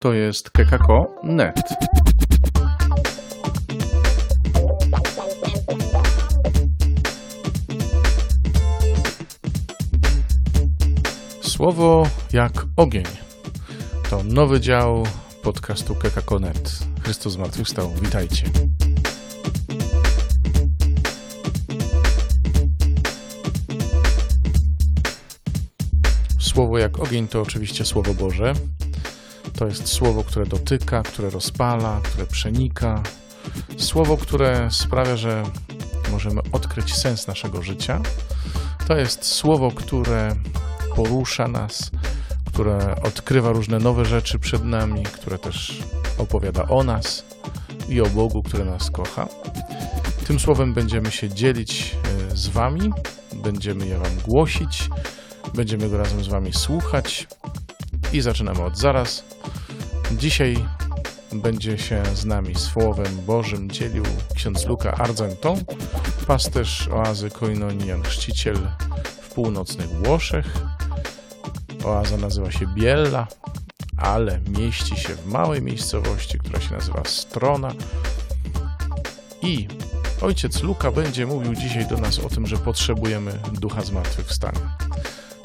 To jest kekako.net. Słowo jak ogień. To nowy dział podcastu kekako.net. Chrystus zmartwychwstał. Witajcie. Słowo jak ogień to oczywiście Słowo Boże. To jest słowo, które dotyka, które rozpala, które przenika. Słowo, które sprawia, że możemy odkryć sens naszego życia. To jest słowo, które porusza nas, które odkrywa różne nowe rzeczy przed nami, które też opowiada o nas i o Bogu, który nas kocha. Tym słowem będziemy się dzielić e, z Wami, będziemy je Wam głosić, będziemy go razem z Wami słuchać i zaczynamy od zaraz. Dzisiaj będzie się z nami Słowem Bożym dzielił ksiądz Luka Argenton, pasterz oazy Koinonian, chrzciciel w północnych Włoszech. Oaza nazywa się Biella, ale mieści się w małej miejscowości, która się nazywa Strona. I ojciec Luka będzie mówił dzisiaj do nas o tym, że potrzebujemy ducha zmartwychwstania.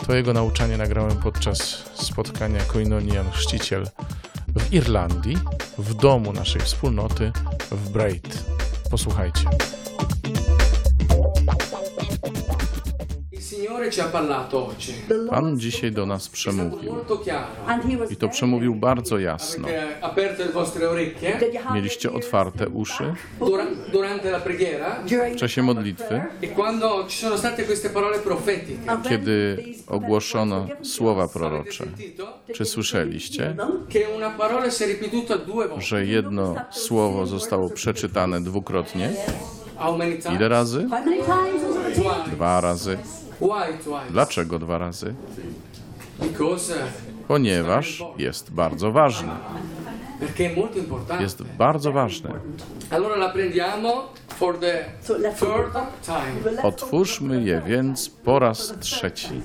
To jego nauczanie nagrałem podczas spotkania Koinonian Chrzciciel w Irlandii, w domu naszej wspólnoty w Braid. Posłuchajcie. Pan dzisiaj do nas przemówił. I to przemówił bardzo jasno. Mieliście otwarte uszy? w czasie modlitwy, e kiedy ogłoszono słowa prorocze. Czy słyszeliście, że jedno słowo zostało przeczytane dwukrotnie? Ile razy? Dwa razy. Dlaczego dwa razy? Because Ponieważ jest bardzo ważny. Jest bardzo ważny. Otwórzmy je więc po raz trzeci.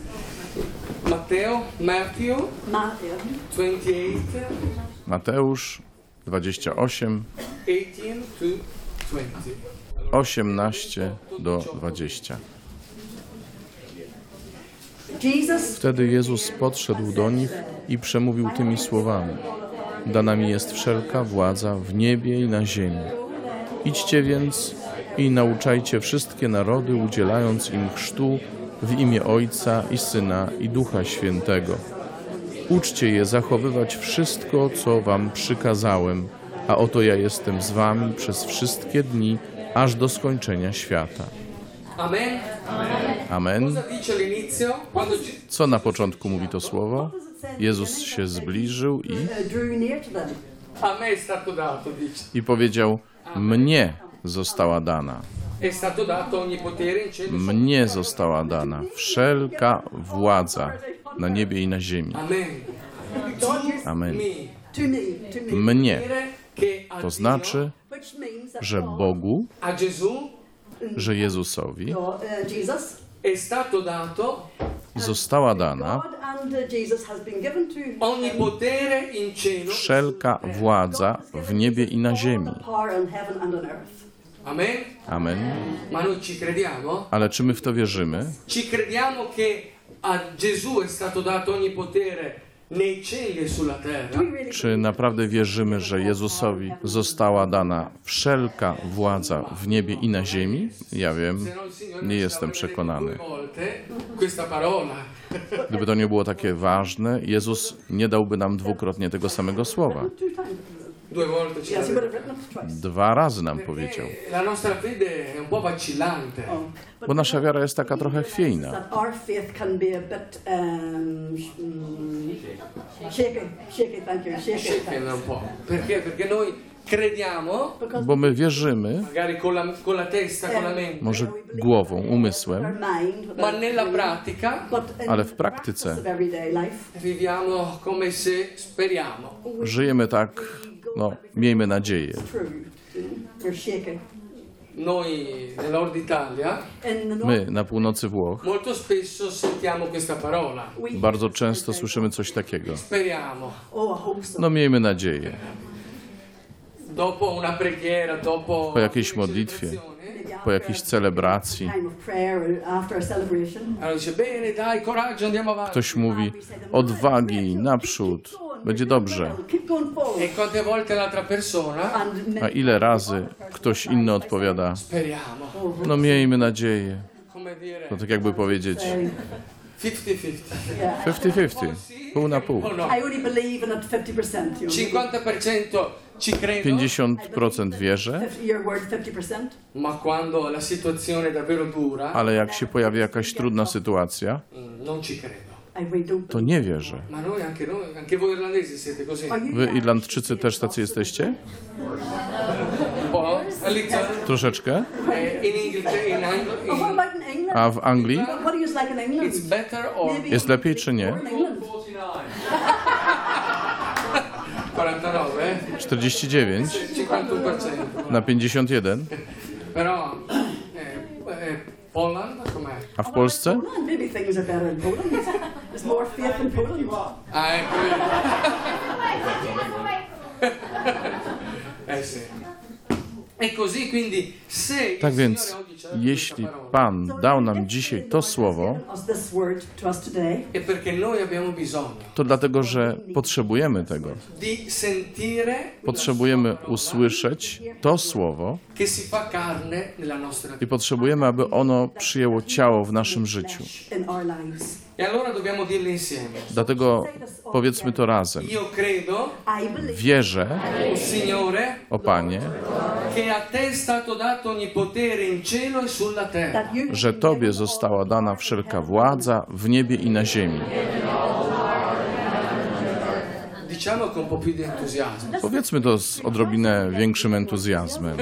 Matteo, Matthew Matthew 28, Mateusz 28, 18 to 20. 18 do 20. Wtedy Jezus podszedł do nich i przemówił tymi słowami: Dana mi jest wszelka władza w niebie i na ziemi. Idźcie więc i nauczajcie wszystkie narody, udzielając im chrztu w imię Ojca i Syna i Ducha Świętego. Uczcie je zachowywać wszystko, co wam przykazałem, a oto ja jestem z wami przez wszystkie dni, aż do skończenia świata. Amen. Amen. Co na początku mówi to słowo? Jezus się zbliżył i, uh, i powiedział: Mnie została dana. Cielo. Mnie została dana wszelka władza na niebie i na ziemi. Amen. Mnie. To znaczy, że Bogu, że Jezusowi stato dato została dana cielo. wszelka władza w niebie i na ziemi. Amen. Amen. Ma noi ci crediamo? Ale czy my w to wierzymy? Ci crediamo che a Gesù è stato dato ogni potere Czy naprawdę wierzymy, że Jezusowi została dana wszelka władza w niebie i na ziemi? Ja wiem, nie jestem przekonany. Gdyby to nie było takie ważne, Jezus nie dałby nam dwukrotnie tego samego słowa. Dwa razy nam powiedział. Vacillante. Bo nasza wiara jest taka trochę chwiejna. Bo my wierzymy, może głową, umysłem, ale w praktyce żyjemy tak, no, miejmy nadzieję. north, My na północy Włoch. Bardzo często słyszymy coś takiego. No miejmy nadzieję. Po jakiejś modlitwie, po jakiejś celebracji, ktoś mówi odwagi, naprzód, będzie dobrze. A ile razy ktoś inny odpowiada, no miejmy nadzieję. No tak jakby powiedzieć 50-50. 50-50, pół na pół. O no? I only believe in at 50%. You know. 50% ci credo, 50% wierzę, Fifty- Your word 50%. ma quando la situazione è davvero dura, ale jak się pojawi jakaś trudna sytuacja, to nie wierzę. Wy Irlandczycy też tacy jesteście? All'inizio, Troszeczkę. eh, Anglo, Oh? A w Anglii jest lepiej czy nie? In England. 49, eh? 49 51%. na 51. Però, eh, eh, Poland, com'è? A w Polsce? There's more faith in Poland. Vedi. eh sì. E così quindi se Tak więc, Jeśli Pan dał nam dzisiaj to słowo, to dlatego, że potrzebujemy tego. Potrzebujemy usłyszeć to słowo i potrzebujemy, aby ono przyjęło ciało w naszym życiu. E. Dlatego powiedzmy to razem. Wierzę, o Panie, che a te è stato dato ogni potere in cielo że Tobie została dana wszelka władza w niebie i na ziemi. Powiedzmy to z odrobinę większym entuzjazmem.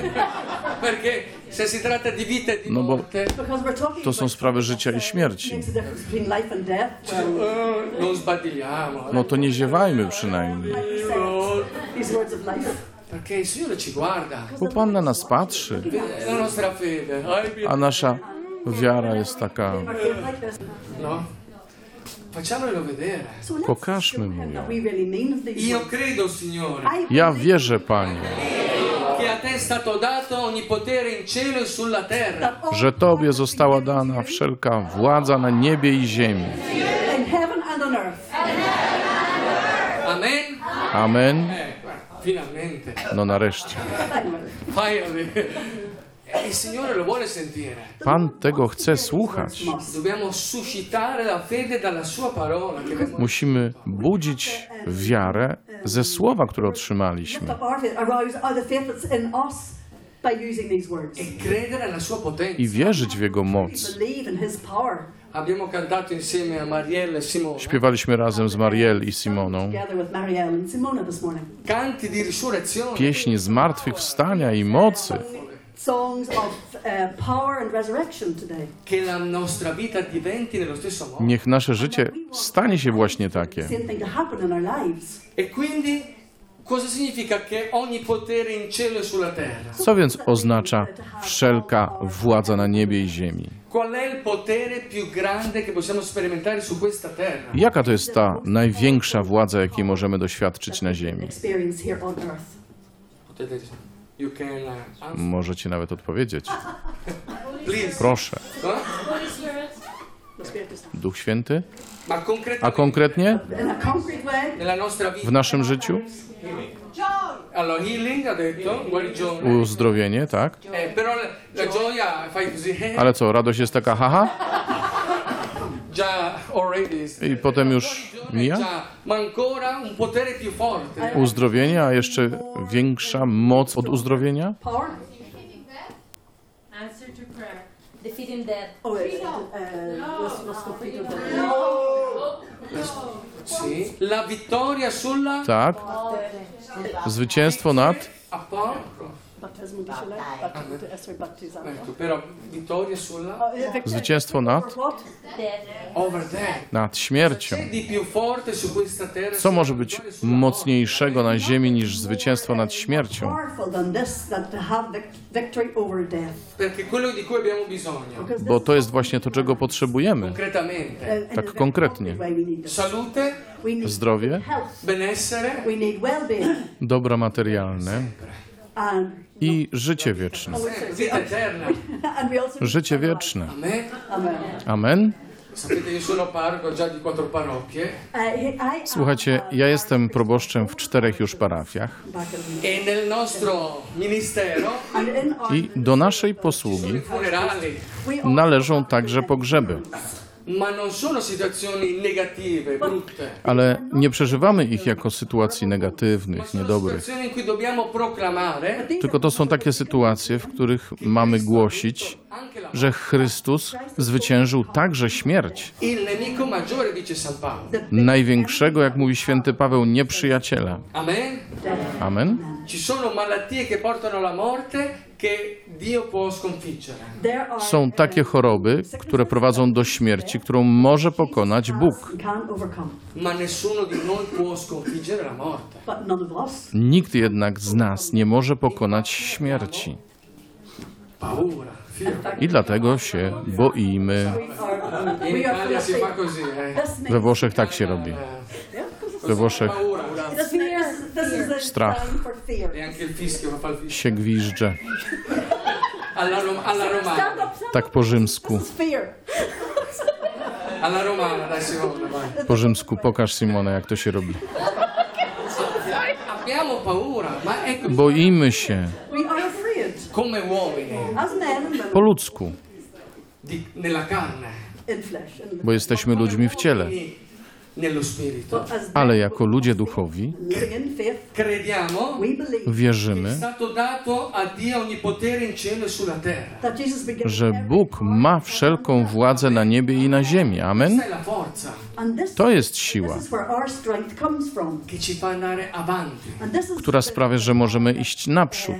No bo to są sprawy życia i śmierci. No to nie ziewajmy przynajmniej. Bo Pan na nas patrzy, a nasza wiara jest taka. No? Pokażmy mu ją. Ja wierzę, Panie, e że Tobie została dana wszelka władza na niebie i ziemi. Amen? Amen. Finalmente. No nareszcie. Pan tego chce słuchać. Musimy budzić wiarę ze słowa, które otrzymaliśmy. Potenza. I wierzyć w Jego moc. Marielle e Śpiewaliśmy razem z Mariel i Simoną Marielle pieśni zmartwychwstania i mocy. Uh. Niech nasze życie stanie się właśnie takie. E e? Co więc oznacza wszelka władza na niebie i ziemi? Qual è il potere più grande che possiamo sperimentare su questa terra? Jaka to jest ta największa władza, jakiej możemy doświadczyć na ziemi? Uh. Możecie nawet odpowiedzieć. Proszę. Duch Święty? A konkretnie w naszym życiu? Uzdrowienie, tak? Eh, eh, Ale co, radość jest taka haha? I potem już mija? Forte. Uzdrowienie, a jeszcze większa moc od uzdrowienia? Defeating death. Oh, uh, uh, Sì. La vittoria sulla Tak. Zwycięstwo nad. Battesimo di essere battezzato. Ecco, però vittoria sulla eh, Victor- Zwycięstwo nad? what? over there. Nad śmiercią. C'è di più forte su questa terra? Co może być mocniejszego na ziemi niż zwycięstwo nad śmiercią? Powerful than this, that to have vic- victory over death. Perché quello di cui abbiamo bisogno, Because Bo this to jest właśnie to, czego potrzebujemy. concretamente, tak konkretnie. way we need this. salute, We need Zdrowie, health. benessere We need well-being dobra materialne and i życie wieczne. Życie wieczne. Amen. Słuchajcie, ja jestem proboszczem w czterech już parafiach i do naszej posługi należą także pogrzeby. Ma non sono situazioni negative, brutte. Ale nie przeżywamy ich jako sytuacji negatywnych, niedobrych. Tylko to są takie sytuacje, w których mamy głosić, że Chrystus zwyciężył także śmierć. Największego, jak mówi święty Paweł, nieprzyjaciela. Amen. Amen. Ci sono malattie che portano alla morte Są takie choroby, które prowadzą do śmierci, którą może pokonać Bóg. Nikt jednak z nas nie może pokonać śmierci. I dlatego się boimy. We eh. Włoszech tak się robi. We Włoszech Paura. this, means, this is the Strach. się gwizdże. Tak po rzymsku. Po rzymsku pokaż Simona, jak to się robi. Boimy się. Po ludzku, bo jesteśmy ludźmi w ciele. Ale jako ludzie duchowi wierzymy, e że Bóg ma wszelką władzę na niebie i na ziemi. Amen. To jest siła, która sprawia, że możemy iść naprzód.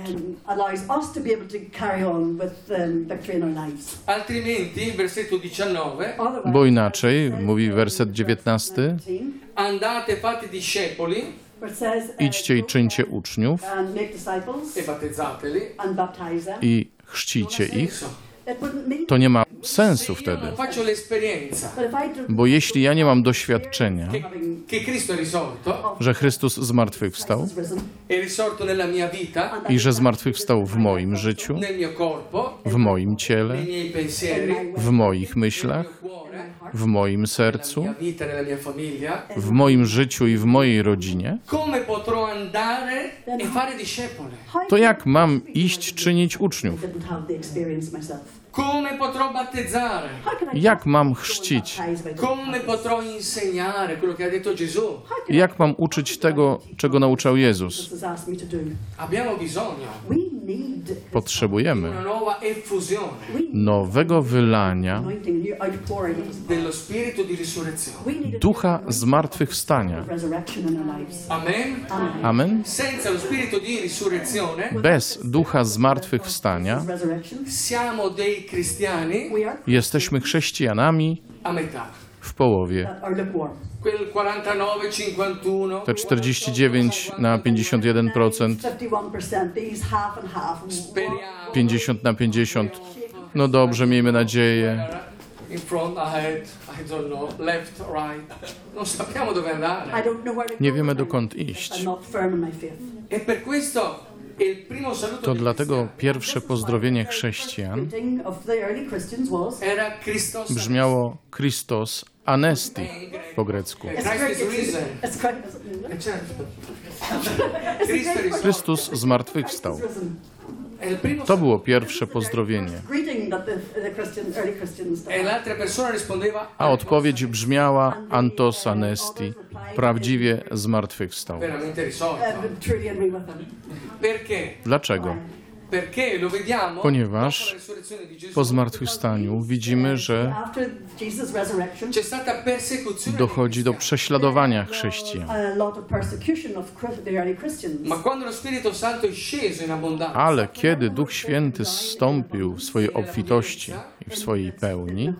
um, um, victory in our lives. Altrimenti, versetto 19, Otherwise, Bo inaczej, mówi werset 19, andate fate discepoli. Where it says, uh, idźcie i czyńcie uczniów. e i chrzcicie ich. To nie ma sensu wtedy. Bo jeśli ja nie mam doświadczenia, że Chrystus zmartwychwstał i że zmartwychwstał w moim życiu, w moim ciele, w moich myślach, w moim sercu, w moim życiu i w mojej rodzinie, e to jak mam iść czynić uczniów? I Jak mam chrzcić? baptize by Come potrò insegnare quello che ha detto Gesù? Jak mam uczyć tego, czego nauczał Jezus? Potrzebujemy nowego wylania ducha zmartwychwstania. Amen? Amen. Bez ducha zmartwychwstania Jesteśmy chrześcijanami w połowie. that are lukewarm. Quel 49-51 Te 49 na 51%, 51% these half and half. speriamo 50 na 50. No dobrze, miejmy nadzieję. to Nie wiemy dokąd iść. E per questo To dlatego pierwsze pozdrowienie chrześcijan brzmiało Christos Anesti po grecku. Chrystus zmartwychwstał. To było pierwsze pozdrowienie. Rispondeva A odpowiedź brzmiała Antos Anesti, prawdziwie zmartwychwstał. risorto. uh. Perché? Dlaczego? Ponieważ Po zmartwychwstaniu widzimy, że dochodzi do prześladowania chrześcijan. Ale kiedy Duch Święty zstąpił w swojej obfitości i w swojej pełni,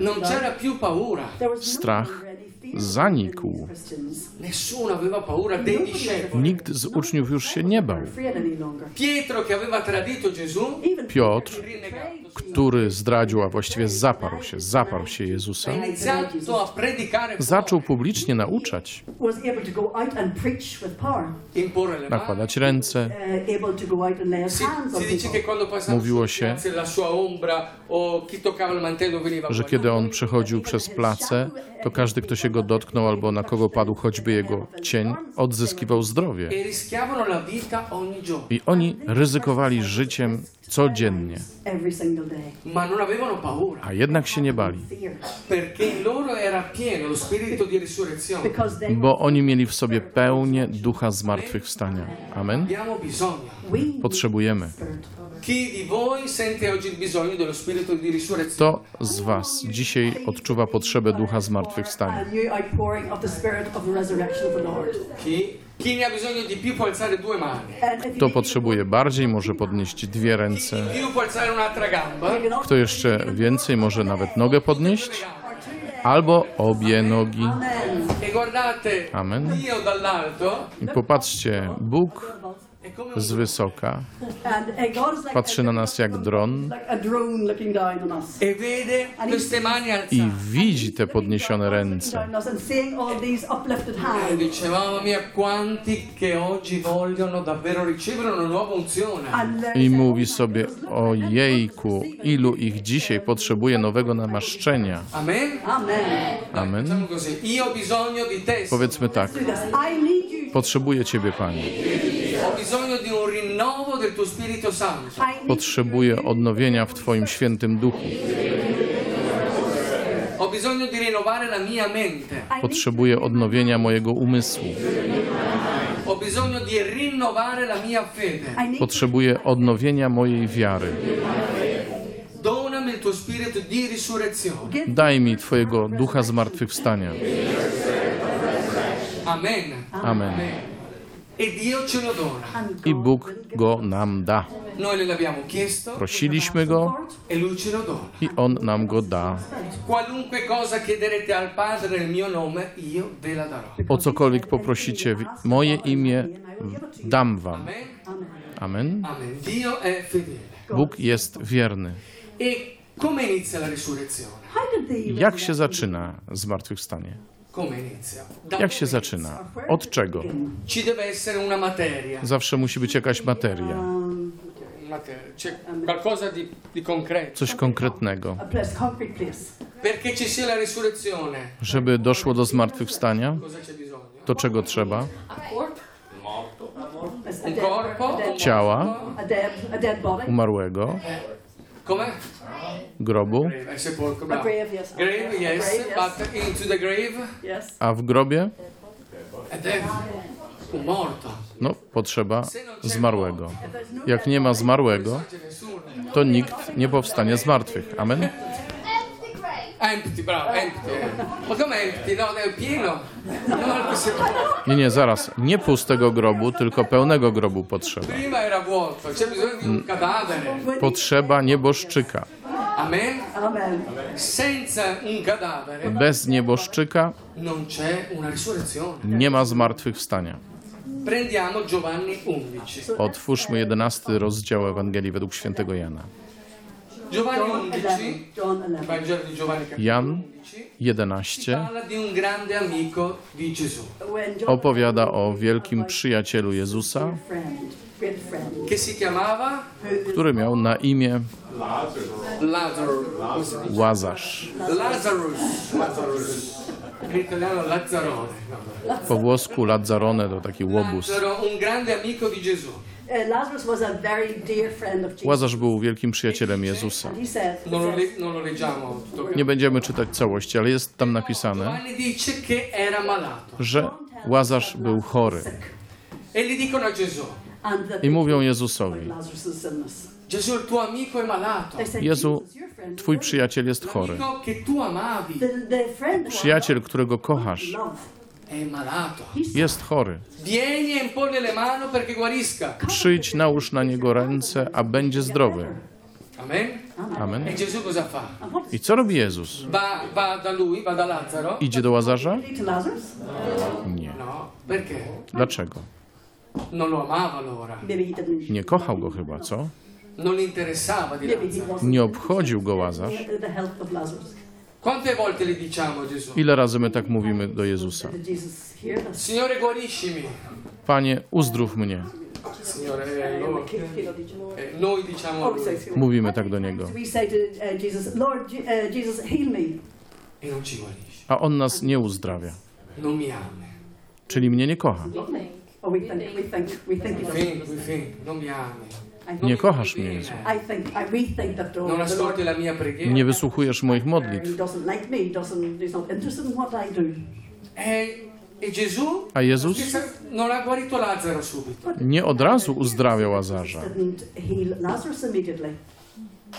no strach zanikł. Nikt z uczniów już się nie bał. Piotr, który zdradził, a właściwie zaparł się, zaparł się Jezusa, zaczął publicznie nauczać, nakładać ręce. uh, Mówiło się, że kiedy on przechodził przez place, to każdy, kto się go dotknął albo na kogo padł choćby jego cień, odzyskiwał zdrowie. I oni ryzykowali życiem codziennie, a jednak się nie bali, bo oni mieli w sobie pełnię ducha zmartwychwstania. Amen? Potrzebujemy. Kto z Was dzisiaj odczuwa potrzebę ducha zmartwychwstania? Kto potrzebuje bardziej, może podnieść dwie ręce. Kto jeszcze więcej, może nawet nogę podnieść, albo obie nogi. Amen. E I popatrzcie, Bóg z wysoka patrzy na nas jak dron i widzi te podniesione ręce. I mówi sobie, o jejku, ilu ich dzisiaj potrzebuje nowego namaszczenia. Amen? Amen. Powiedzmy tak, potrzebuję Ciebie, Panie. Potrzebuję odnowienia w Twoim świętym duchu. Potrzebuję odnowienia mojego umysłu. Potrzebuję odnowienia mojej wiary. Daj mi Twojego ducha zmartwychwstania. Amen. Amen. I God Bóg go nam da. Prosiliśmy go e i On nam go da. O cokolwiek poprosicie w moje imię, dam Wam. Amen. Bóg jest wierny. E Jak się zaczyna zmartwychwstanie? Jak się zaczyna? Od czego? Zawsze musi być jakaś materia, coś konkretnego. Żeby doszło do zmartwychwstania, to czego trzeba? Ciała. umarłego? Grobu, A grave, yes. Grave, yes, but into the grave, yes. a w grobie, no, potrzeba zmarłego. Jak nie ma zmarłego, to nikt nie powstanie z martwych. Amen? Empty, bravo, empty. Ma come empty? No, pieno. No, questo- Nie, nie, zaraz. Nie pustego grobu, tylko pełnego grobu potrzeba. Potrzeba nieboszczyka. Amen? Amen. Senza un cadavere Bez nieboszczyka non c'è una risurrezione. nie ma zmartwychwstania. Prendiamo Giovanni 11. Otwórzmy 11 rozdział Ewangelii według świętego Jana. Giovanni John 11, 11. John 11. Vangelo di Giovanni capitolo Jan 11, ci 11 parla di un grande amico di Gesù When John opowiada o wielkim przyjacielu Jezusa, che si chiamava który miał na imię? Łazarz. Lazarus. Po włosku Lazzarone to taki łobuz. Lazzaro, un grande amico di Gesù. Lazarus was a very dear friend of Jesus. Łazarz był wielkim przyjacielem Jezusa. Nie będziemy czytać całości, ale jest tam napisane, że Łazarz był chory. E I mówią Jezusowi: said, Jezu, Twój przyjaciel jest chory. Przyjaciel, którego kochasz, jest chory. E. Przyjdź, nałóż na niego ręce, a będzie zdrowy. Amen. Amen. E I co robi Jezus? Idzie do Łazarza? Nie. No? Dlaczego? Nie kochał go chyba, co? Wasn't Nie obchodził go Łazarz. Ile razy my tak mówimy do Jezusa? Panie, uzdrów mnie. Eh, eh. Mówimy tak do Niego. Heal me. e. A On nas nie uzdrawia. Czyli mnie nie kocha. Nie kochasz mnie, Jezu. Preghiera. Nie wysłuchujesz moich modlitw. doesn't like me. He doesn't. He's not interested in what I do. E, e Gesù A Jezus subito, nie od razu uzdrawia Łazarza.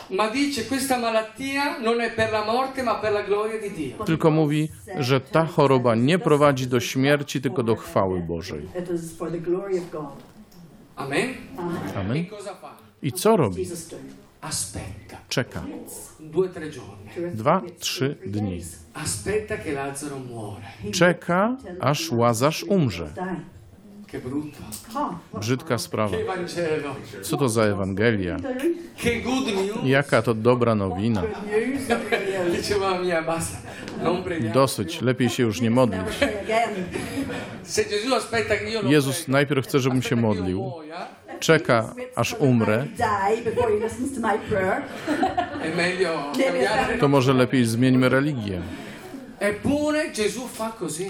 Ma dice questa malattia non è per la morte ma per la gloria di Dio. Tylko mówi, że ta choroba nie prowadzi do śmierci, tylko do chwały Bożej. Amen? Amen. E? I co robi? Czeka. Dwa, trzy dni. Czeka, aż Łazarz umrze. Brzydka sprawa. Co to za Ewangelia? Jaka to dobra nowina. Dosyć, lepiej się już nie modlić. Jezus najpierw chce, żebym się modlił. Czeka, aż umrę. To może lepiej zmieńmy religię.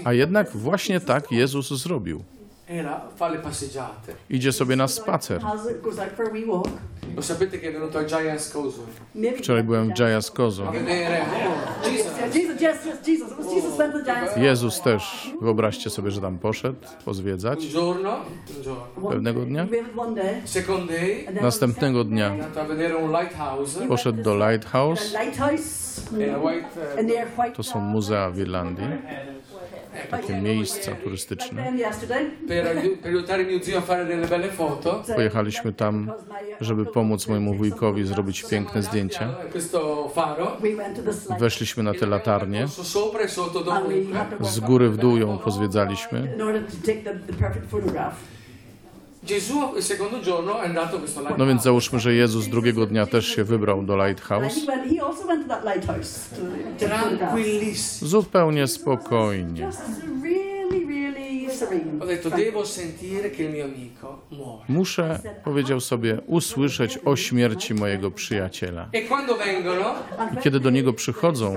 A jednak właśnie tak Jezus zrobił. Era, fa le passeggiate. Idzie sobie na spacer. Giants Wczoraj byłem w Jayas Kozo. a vedere Jesus. Yeah, Jesus, yes, yes, Jesus. It was Jesus went to the giants. Jezus też, wyobraźcie sobie, że tam poszedł pozwiedzać. Pewnego dnia? Następnego dnia poszedł do Lighthouse. near White. To są muzea w Irlandii, takie miejsca turystyczne. Pojechaliśmy tam, żeby pomóc mojemu wujkowi zrobić piękne zdjęcia. Weszliśmy na te latarnie. Z góry w dół ją pozwiedzaliśmy. No więc załóżmy, że Jezus drugiego dnia też się wybrał do Lighthouse. Zupełnie spokojnie. Muszę, powiedział sobie, usłyszeć o śmierci mojego przyjaciela. E when Kiedy do niego przychodzą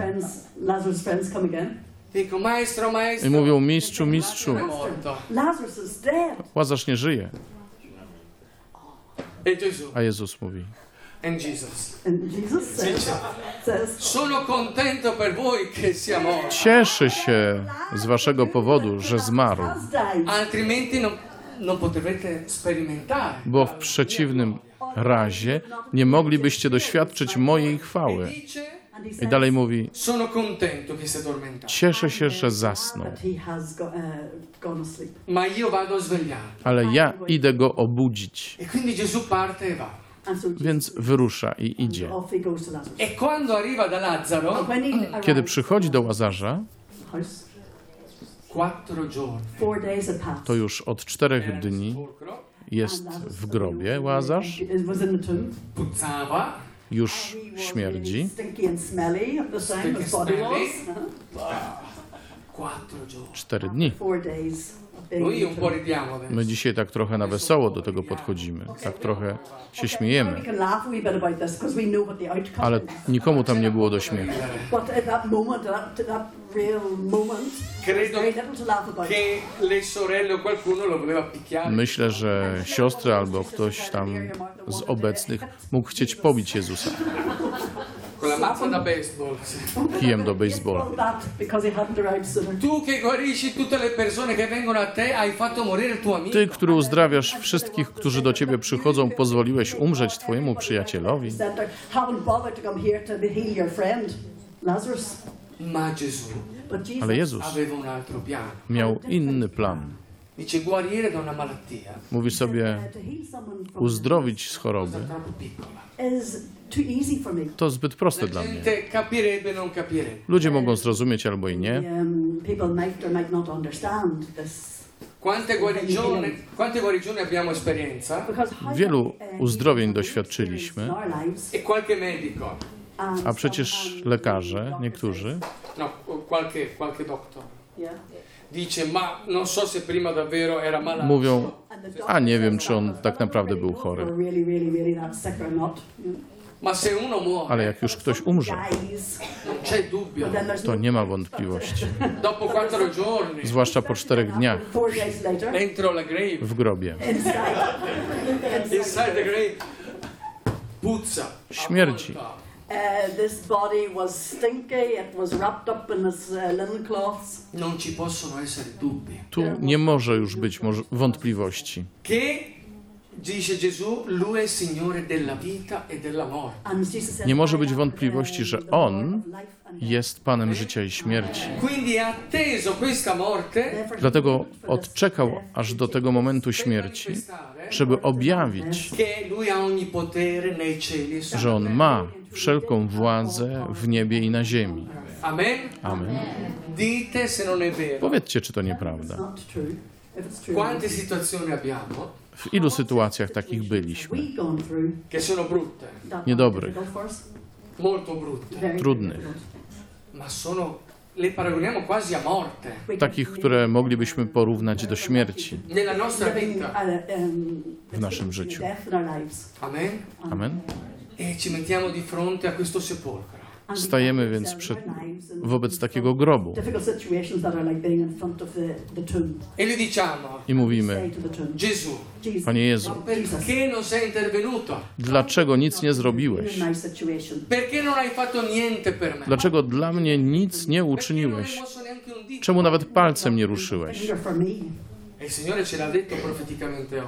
i mówią, mistrzu, mistrzu. Łazarz nie żyje. E A Jezus mówi, and Jesus, And Jesus says, says sono contento per voi che sia morto, cieszę się z waszego powodu, że zmarł, has died. altrimenti non, non potrete sperimentare. bo w przeciwnym razie nie moglibyście doświadczyć mojej E chwały. I dalej mówi, cieszę się, że zasnął, a svegliare. ale ja idę go obudzić. E e Więc wyrusza i idzie. E arrives Kiedy przychodzi do Łazarza, to już od czterech dni jest w grobie. Łazarz, Już śmierdzi. Quattro giorni. Cztery dni. Ridiamo adesso. My dzisiaj tak trochę na wesoło do tego podchodzimy, tak trochę się śmiejemy, ale nikomu tam nie było do śmiechu. Myślę, że siostry albo ktoś tam z obecnych mógł chcieć pobić Jezusa. Con la mazza da baseball. kijem do baseballa. Tu che guarisci tutte le persone che vengono a te, hai fatto morire il tuo amico. Ty, który uzdrawiasz wszystkich, którzy do ciebie przychodzą, pozwoliłeś umrzeć twojemu przyjacielowi. Ale Jezus miał inny plan. Dice guarire da una malattia. Mówi sobie, uzdrowić z choroby. To zbyt proste La dla mnie. Ludzie mogą zrozumieć albo i nie. Um, Wielu uh, uzdrowień doświadczyliśmy. E A przecież um, lekarze, niektórzy, No, qualche, qualche. Mówią, a nie wiem, czy on "I tak naprawdę był chory. Ale jak już ktoś umrze, to nie ma wątpliwości. Zwłaszcza po czterech dniach. W grobie. inside, inside the grave, puzza. Śmierdzi. avvolta. This body was stinky. It was wrapped up in its linen cloths. Non ci possono essere dubbi. Tu nie może już być wątpliwości. Che, dice Gesù, lui è il Signore della vita e della morte. And Jesus said, Nie może "I być wątpliwości, że On Lord of life and death." jest Panem życia i śmierci. Quindi ha atteso questa morte Therefore, he Dlatego odczekał aż do tego momentu śmierci, żeby objawić, che lui ha ogni potere nei cieli e że On ma wszelką władzę w niebie i na ziemi. Amen? Amen. Dite se non è vero. Powiedzcie, czy to nieprawda. Quante situazioni abbiamo W ilu sytuacjach takich byliśmy? che sono brutte, Niedobrych. molto brutte, Trudnych. difficult. ma sono le paragoniamo quasi a morte We Takich, które moglibyśmy porównać do śmierci nella nostra living vita. um, w naszym życiu. Amen? Amen. E Stajemy więc przed, wobec takiego grobu difficult situations that are like being in front of the, the tomb. E i mówimy, Panie Jezu, dlaczego nic nie zrobiłeś? Dlaczego dla mnie nic nie uczyniłeś? Czemu nawet palcem nie ruszyłeś? E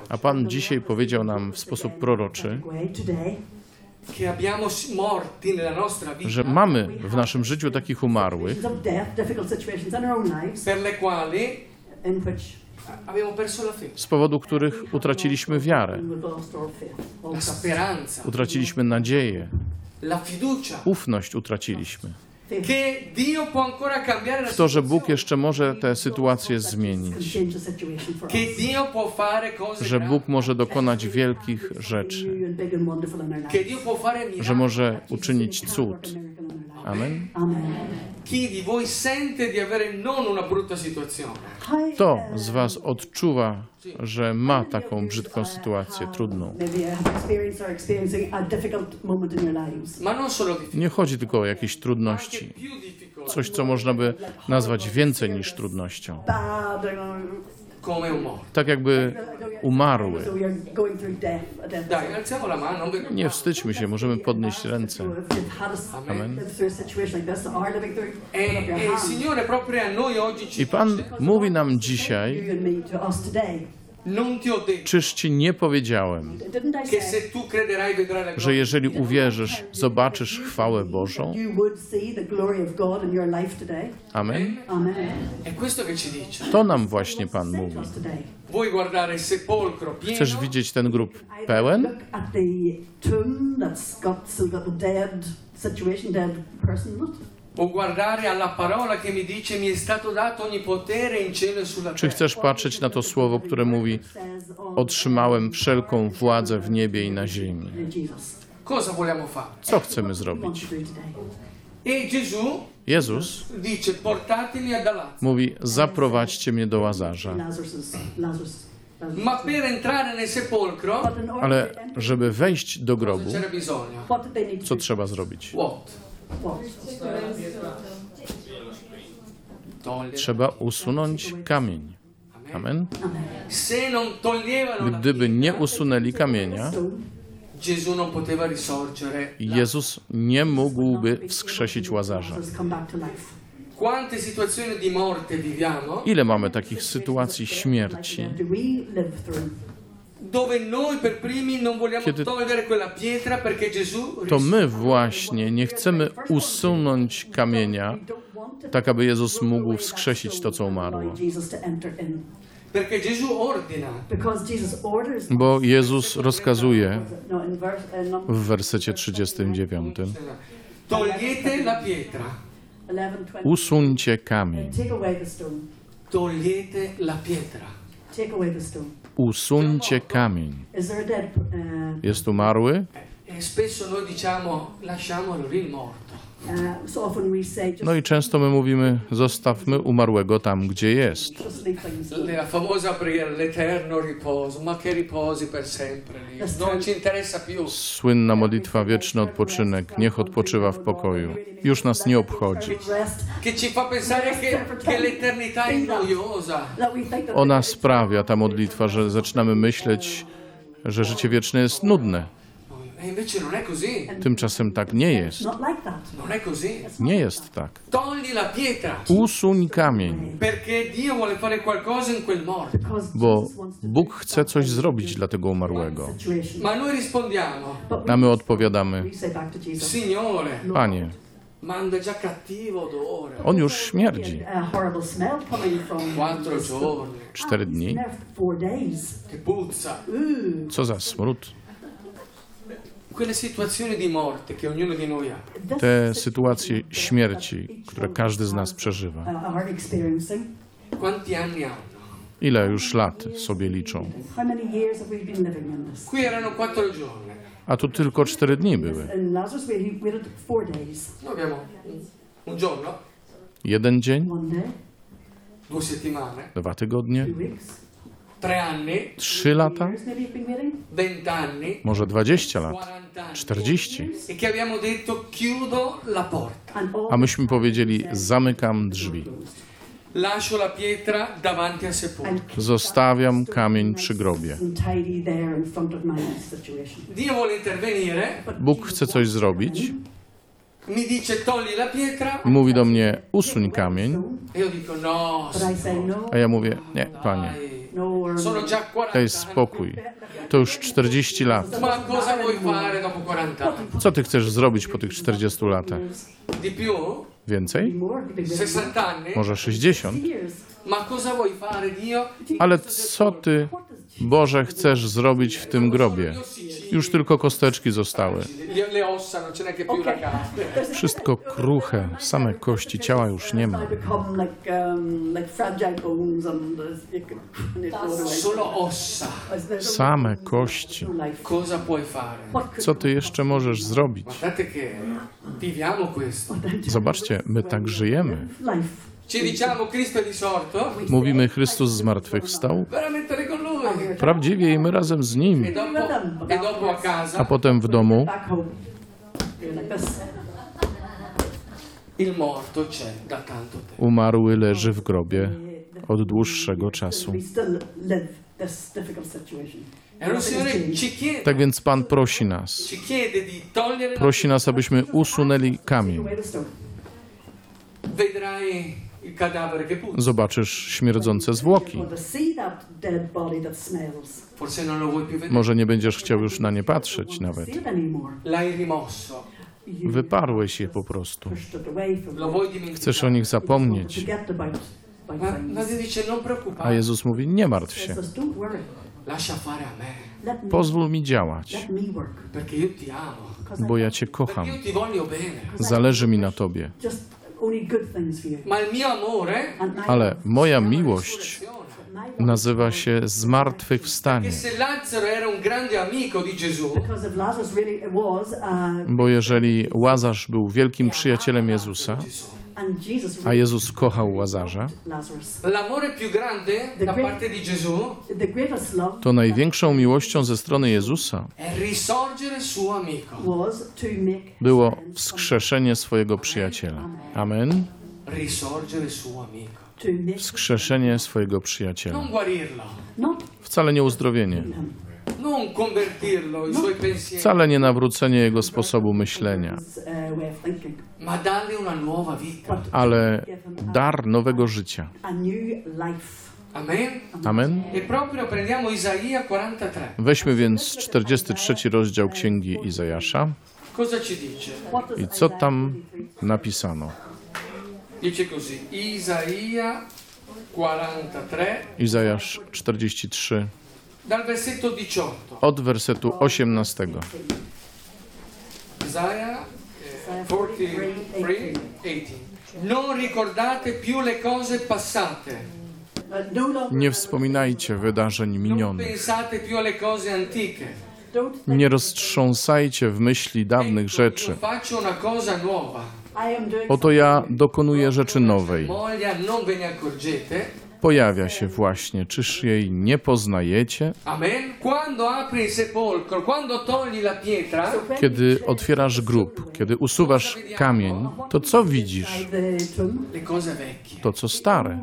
A Pan dzisiaj powiedział nam w sposób proroczy, że mamy w naszym życiu takich umarłych, z powodu których utraciliśmy wiarę, utraciliśmy nadzieję, ufność utraciliśmy. W to, że Bóg jeszcze może tę sytuację zmienić, że Bóg może dokonać wielkich rzeczy, że może uczynić cud. Amen. Kto uh, z Was odczuwa, że ma taką brzydką sytuację, trudną? Difficoltà, Nie chodzi tylko o jakieś trudności, coś, co można by nazwać więcej niż trudnością. Tak jakby umarły. non ve- Nie wstydźmy się, możemy podnieść ręce. Amen. I Pan mówi nam dzisiaj, Czyż Ci nie powiedziałem, że jeżeli uwierzysz, zobaczysz chwałę Bożą? Amen. To nam właśnie Pan mówi. Chcesz widzieć ten grób pełen? Look e Czy chcesz patrzeć na to słowo, które mówi: Otrzymałem wszelką władzę w niebie i na ziemi? Co chcemy zrobić? E Jezus mówi: Zaprowadźcie mnie do łazarza. Ale żeby wejść do grobu, co trzeba zrobić? Trzeba usunąć kamień. Amen. Gdyby nie usunęli kamienia. Jezus nie mógłby wskrzesić Łazarza. Ile mamy takich sytuacji śmierci, Kiedy- togliere quella pietra perché Gesù to my właśnie nie chcemy usunąć kamienia, tak aby Jezus mógł wskrzesić to, co umarło. Bo Jezus rozkazuje no, uh, number w wersecie 39: togliete la pietra. 11, 20. Usuńcie kamień, Take away the stone. togliete la pietra Usuńcie kamień. Uh, Jest umarły? Uh, No i często my mówimy, zostawmy umarłego tam, gdzie jest. Słynna modlitwa wieczny odpoczynek, niech odpoczywa w pokoju. Już nas nie obchodzi. Ona sprawia, ta modlitwa, że zaczynamy myśleć, że życie wieczne jest nudne. Tymczasem tak nie jest. Nie jest tak. Usuń kamień, bo Bóg chce coś zrobić dla tego umarłego. A my odpowiadamy, Panie, on już śmierdzi. Cztery dni. Co za smród. quelle situazioni di morte che ognuno di noi ha This Te sytuacje śmierci, które każdy z nas przeżywa. uh, Ile już lat sobie liczą? A tu tylko cztery dni były. Jeden dzień, dwa tygodnie, two weeks, tre anni. Trzy lata, może dwadzieścia lat, 40 anni czterdzieści. e A myśmy powiedzieli, zamykam drzwi. Zostawiam kamień przy grobie. Bóg chce coś zrobić. Mówi do mnie, usuń kamień. e no no, A ja mówię, nie, panie, dai, or sono già 40 daj anni. spokój. To już 40 lat. ma cosa vuoi fare dopo 40 anni Co ty chcesz zrobić po tych 40 latach? Więcej? more, big 60 anni Może 60? years. ma cosa vuoi fare Dio Ale co ty, Boże, chcesz zrobić w tym grobie? Już tylko kosteczki zostały. Wszystko kruche, same kości, ciała już nie ma. Um, and uh, Same kości. Co ty jeszcze możesz zrobić? Zobaczcie, my tak żyjemy. Mówimy, Chrystus zmartwychwstał. Prawdziwie i my razem z Nim. e e a potem w domu umarły leży w grobie od dłuższego czasu. Tak więc Pan prosi nas. Prosi nas, abyśmy usunęli kamień. Zobaczysz śmierdzące zwłoki. Może nie będziesz chciał już na nie patrzeć nawet. Wyparłeś je po prostu. Chcesz o nich zapomnieć. Non A Jezus mówi, nie martw się. Pozwól mi działać, bo ja Cię kocham. Zależy mi na Tobie. Ale moja miłość nazywa się zmartwychwstanie. uh, Bo jeżeli Łazarz był wielkim przyjacielem Jezusa, a Jezus kochał Łazarza, Lazarus, l'amore più grande da parte di Gesù the greatest love to największą miłością ze strony Jezusa było wskrzeszenie swojego przyjaciela. Amen. risorgere suo amico. To make Wskrzeszenie swojego przyjaciela. non guarirlo. Not Wcale nie uzdrowienie, pensieri, Wcale nie nawrócenie jego sposobu myślenia, ale dar nowego życia. Amen? Amen. E proprio prendiamo Isaia 43. Weźmy więc 43 rozdział Księgi Izajasza i co tam 53 napisano. Dice così, Isaia 43, Izajasz 43 dal versetto 18. od wersetu 18. Isaia eh, 43, 18. Non ricordate più le cose passate, Nie wspominajcie wydarzeń minionych. Nie roztrząsajcie w myśli dawnych rzeczy. Oto ja dokonuję rzeczy nowej. Pojawia się właśnie. Czyż jej nie poznajecie? Kiedy otwierasz grób, kiedy usuwasz kamień, to co widzisz? To co stare,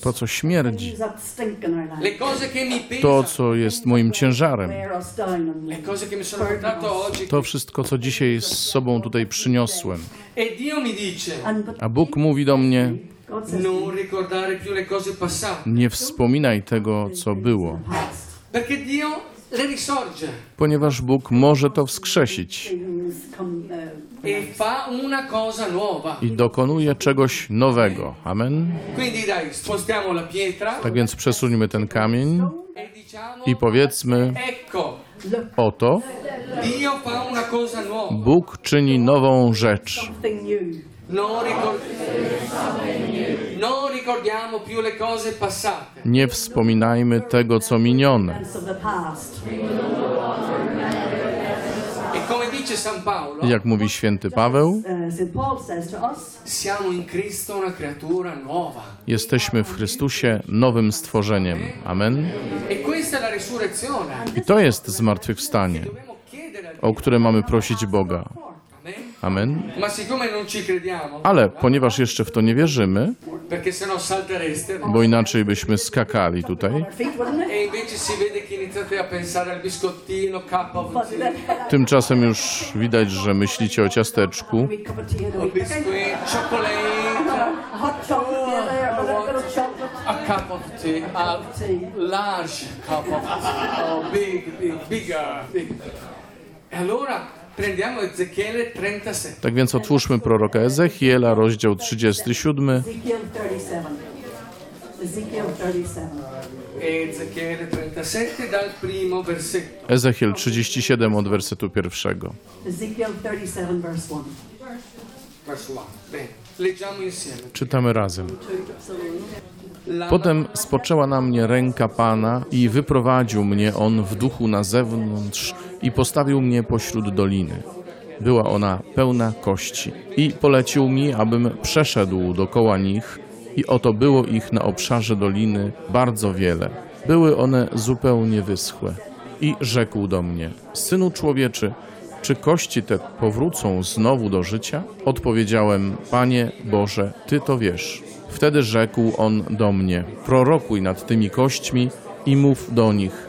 to co śmierdzi, to co jest moim ciężarem. To wszystko, co dzisiaj z sobą tutaj przyniosłem. E A Bóg mówi do mnie: Passate, Nie wspominaj tego, co było, ponieważ Bóg może to wskrzesić e i dokonuje czegoś nowego. Amen. Tak więc przesuńmy ten kamień e i powiedzmy: Oto. Bóg czyni nową rzecz. Nie wspominajmy tego, co minione. E Jak mówi święty Paweł, jesteśmy w Chrystusie nowym stworzeniem. Amen. E. I to jest zmartwychwstanie, o które mamy prosić Boga. Amen. Ale ponieważ jeszcze w to nie wierzymy, saltereste, bo inaczej byśmy skakali tutaj, e tymczasem już widać, że myślicie o ciasteczku, tea A cup of tea, large cup of tea, oh, big, big, bigger, big. E allora prendiamo Ezechiele 37. Tak więc otwórzmy proroka Ezechiela, rozdział 37. Ezekiel 37. Ezekiel 37. Ezechiele 37 dal primo versetto. Ezechiel 37 od wersetu pierwszego. Ezekiel 37, verse 1. Verso 1. Bene, leggiamo insieme. Czytamy razem. Potem spoczęła na mnie ręka Pana i wyprowadził mnie On w duchu na zewnątrz i postawił mnie pośród doliny. Była ona pełna kości. I polecił mi, abym przeszedł dokoła nich i oto było ich na obszarze doliny bardzo wiele. Były one zupełnie wyschłe. I rzekł do mnie, Synu człowieczy, czy kości te powrócą znowu do życia? Odpowiedziałem, Panie Boże, Ty to wiesz. Wtedy rzekł on do mnie: Prorokuj nad tymi kośćmi i mów do nich: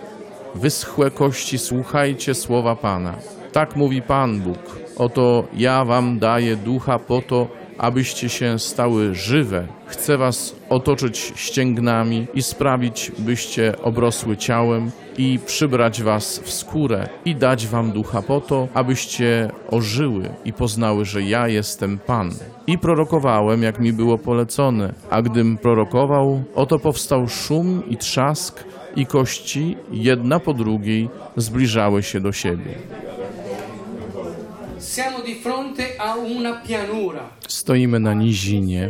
Wyschłe kości, słuchajcie słowa Pana. Tak mówi Pan Bóg. Oto ja wam daję ducha po to, abyście się stały żywe. Chcę was otoczyć ścięgnami i sprawić, byście obrosły ciałem i przybrać was w skórę i dać wam ducha po to, abyście ożyły i poznały, że ja jestem Pan. I prorokowałem, jak mi było polecone, a gdym prorokował, oto powstał szum i trzask i kości, jedna po drugiej, zbliżały się do siebie. Stoimy na nizinie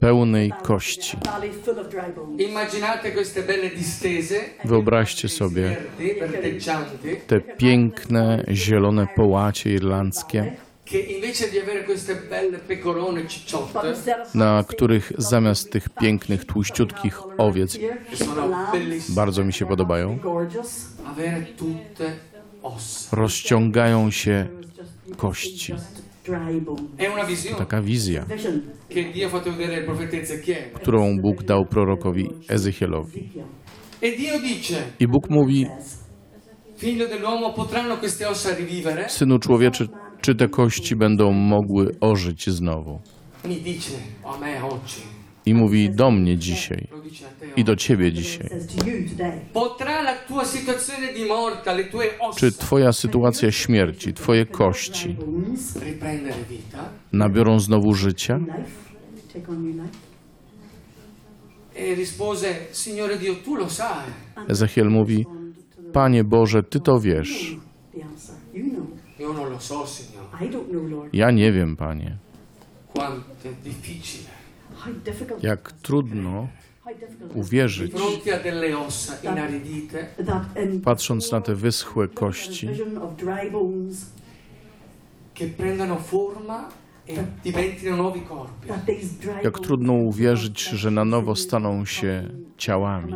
Pełnej kości. Wyobraźcie sobie te piękne, zielone połacie irlandzkie, na których zamiast tych pięknych, tłuściutkich owiec, bardzo mi się podobają, rozciągają się kości. È una visione Taka wizja, Vision. che Dio ha fatto vedere al profeta Ezechiele. którą Bóg dał prorokowi Ezechielowi. E Dio dice, I Bóg mówi, says, figlio dell'uomo, potranno queste ossa rivivere? Synu człowieczy, czy te kości będą mogły ożyć znowu? Mi dice a me oggi, I mówi do mnie dzisiaj i do ciebie dzisiaj. Czy twoja sytuacja śmierci, twoje kości nabiorą znowu życia? E. Ezechiel mówi, Panie Boże, Ty to wiesz. Ja nie wiem, Panie, jak trudno uwierzyć, patrząc na te wyschłe kości, e jak trudno uwierzyć, że na nowo staną się ciałami.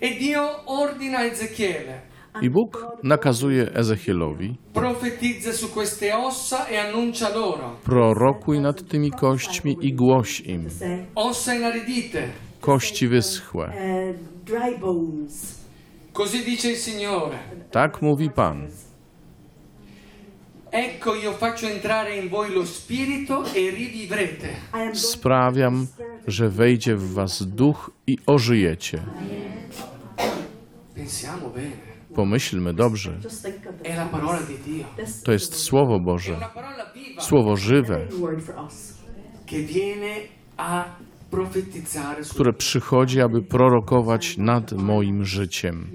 E Dio ordina Ezechiele, I Bóg nakazuje Ezechielowi, profetizza su queste ossa e annuncia loro, prorokuj nad tymi kośćmi i głoś im, kości wyschłe. Signore. Tak mówi Pan. Ecco io faccio entrare in voi lo spirito e rivivrete. Sprawiam, że wejdzie w was duch i ożyjecie. Pensiamo bene, Pomyślmy dobrze. To jest Słowo Boże, Słowo żywe, które przychodzi, aby prorokować nad moim życiem.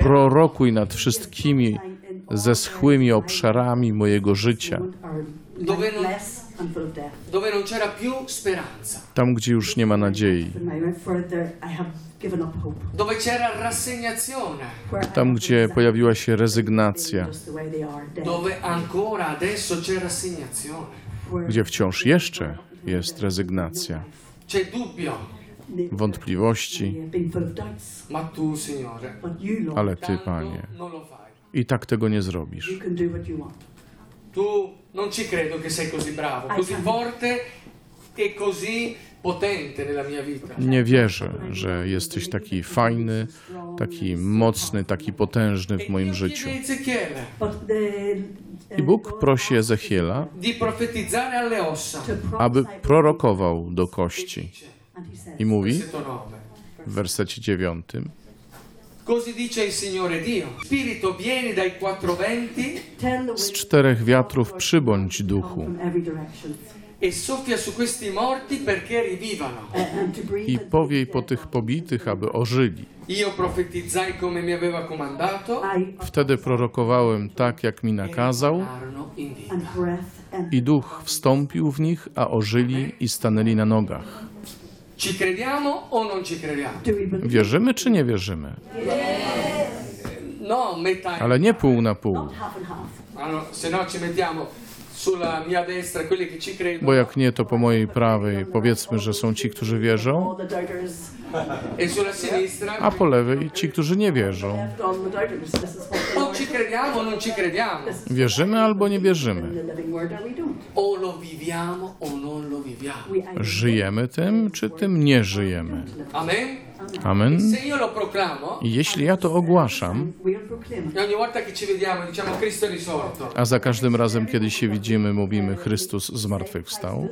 Prorokuj nad wszystkimi zeschłymi obszarami mojego życia, Dove non- c'era più speranza, tam gdzie już nie ma nadziei, dove c'era rassegnazione, tam gdzie pojawiła się rezygnacja, dove ancora adesso c'è rassegnazione, gdzie wciąż jeszcze jest rezygnacja, c'è dubbio, wątpliwości, ale Ty, Panie, non lo fai. i tak tego nie zrobisz. Non ci credo che sei così bravo, così forte e così potente nella mia vita. Nie wierzę, że jesteś taki fajny, taki mocny, taki potężny w E moim życiu. But the, I Bóg prosi Ezechiela, aby prorokował do kości. I mówi versetto 9. w wersecie dziewiątym, Così dice il Signore Dio. Spirito vieni dai quattro venti z czterech wiatrów przybądź duchu e soffia su questi morti perché rivivano. i powiej po tych pobitych, aby ożyli. Io profetizzai come mi aveva comandato Wtedy prorokowałem tak, jak mi nakazał, breath and i duch wstąpił w nich, a ożyli i stanęli na nogach. Wierzymy czy nie wierzymy? No, metà. Ale nie pół na pół, bo jak nie, to po mojej prawej powiedzmy, że są ci, którzy wierzą, e a po lewej ci, którzy nie wierzą. Wierzymy albo nie wierzymy. Żyjemy tym, czy tym nie żyjemy. Amen? Amen. I jeśli ja to ogłaszam, a za każdym razem, kiedy się widzimy, mówimy Chrystus zmartwychwstał,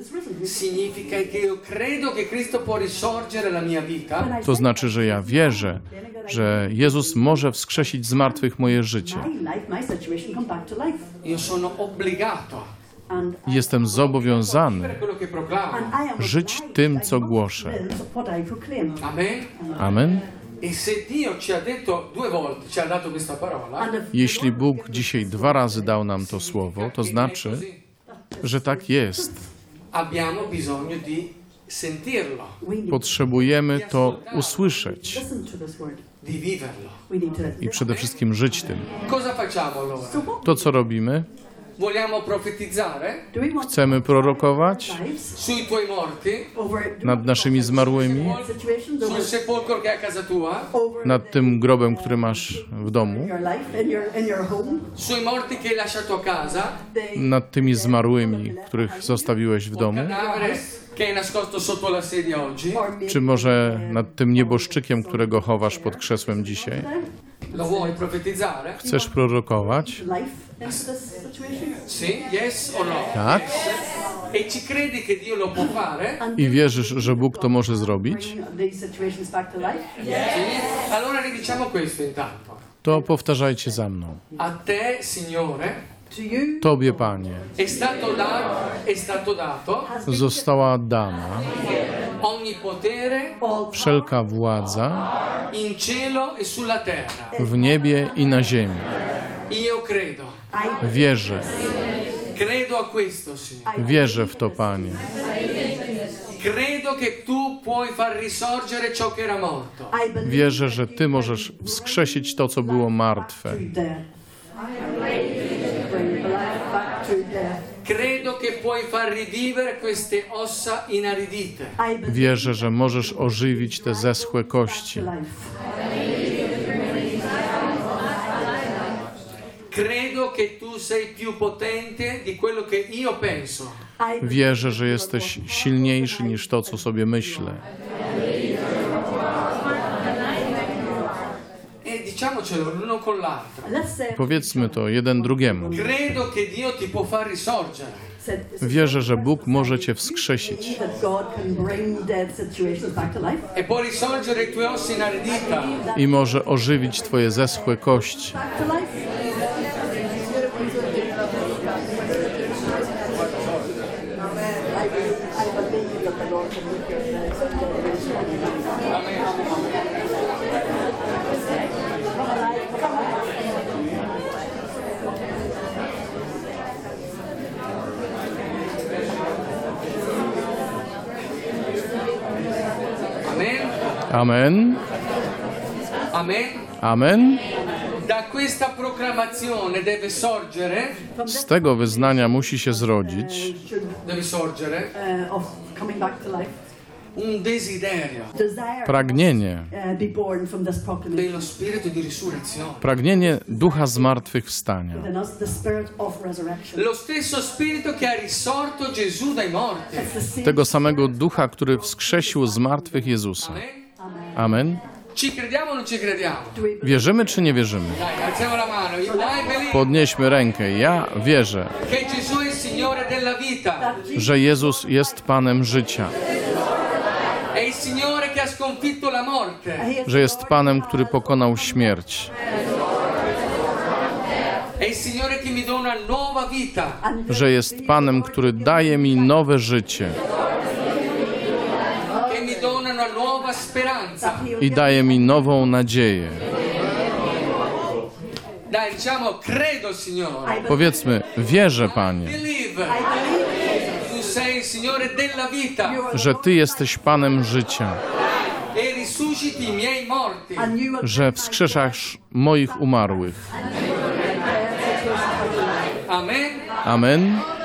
to znaczy, że ja wierzę, że Jezus może wskrzesić z martwych moje życie. Jestem zobowiązany Żyć tym, co głoszę. Amen? Jeśli Bóg dzisiaj dwa razy dał nam to słowo, to znaczy, że tak jest. Potrzebujemy to usłyszeć i przede wszystkim żyć tym. To, co robimy, Chcemy prorokować nad naszymi zmarłymi, nad tym grobem, który masz w domu, nad tymi zmarłymi, których zostawiłeś w domu, czy może nad tym nieboszczykiem, którego chowasz pod krzesłem dzisiaj? Chcesz prorokować? no? Tak. E? I wierzysz, że Bóg to może zrobić? To powtarzajcie za mną. A te, Signore, Tobie, Panie, została dana wszelka władza in cielo e sulla terra. w niebie i na ziemi. Io credo, I, Wierzę, credo a questo, Signore. wierzę w to, Panie. Credo che tu puoi far risorgere ciò che era morto. I believe Wierzę, że Ty możesz wskrzesić to, co było martwe. to death. Bring life back to death. Credo che puoi far rivivere queste ossa inaridite. I believe Wierzę, że możesz ożywić te zeschłe kości. to life. Credo che tu sei più potente di quello che io penso. I believe Wierzę, że jesteś silniejszy niż to, co sobie myślę. Powiedzmy to jeden drugiemu. Credo che Dio ti può far risorgere. said Wierzę, że Bóg może Cię wskrzesić. E i może ożywić Twoje zeschłe kości. Back to life. I believe, I believe that the Lord can make your dead Amen. Amen. Amen. Amen. Z tego wyznania musi się zrodzić. Uh, pragnienie, uh, pragnienie ducha zmartwychwstania. Tego samego ducha, który wskrzesił z martwych Jezusa. Amen. Wierzymy czy nie wierzymy? Podnieśmy rękę. Ja wierzę, vita. że Jezus jest Panem życia, że jest Panem, który pokonał śmierć, że jest Panem, który daje mi nowe życie Che mi dona una nuova speranza. I daje mi nową nadzieję. Powiedzmy, wierzę, Panie, że Ty jesteś Panem życia, E że wskrzeszasz moich umarłych. Amen. Amen.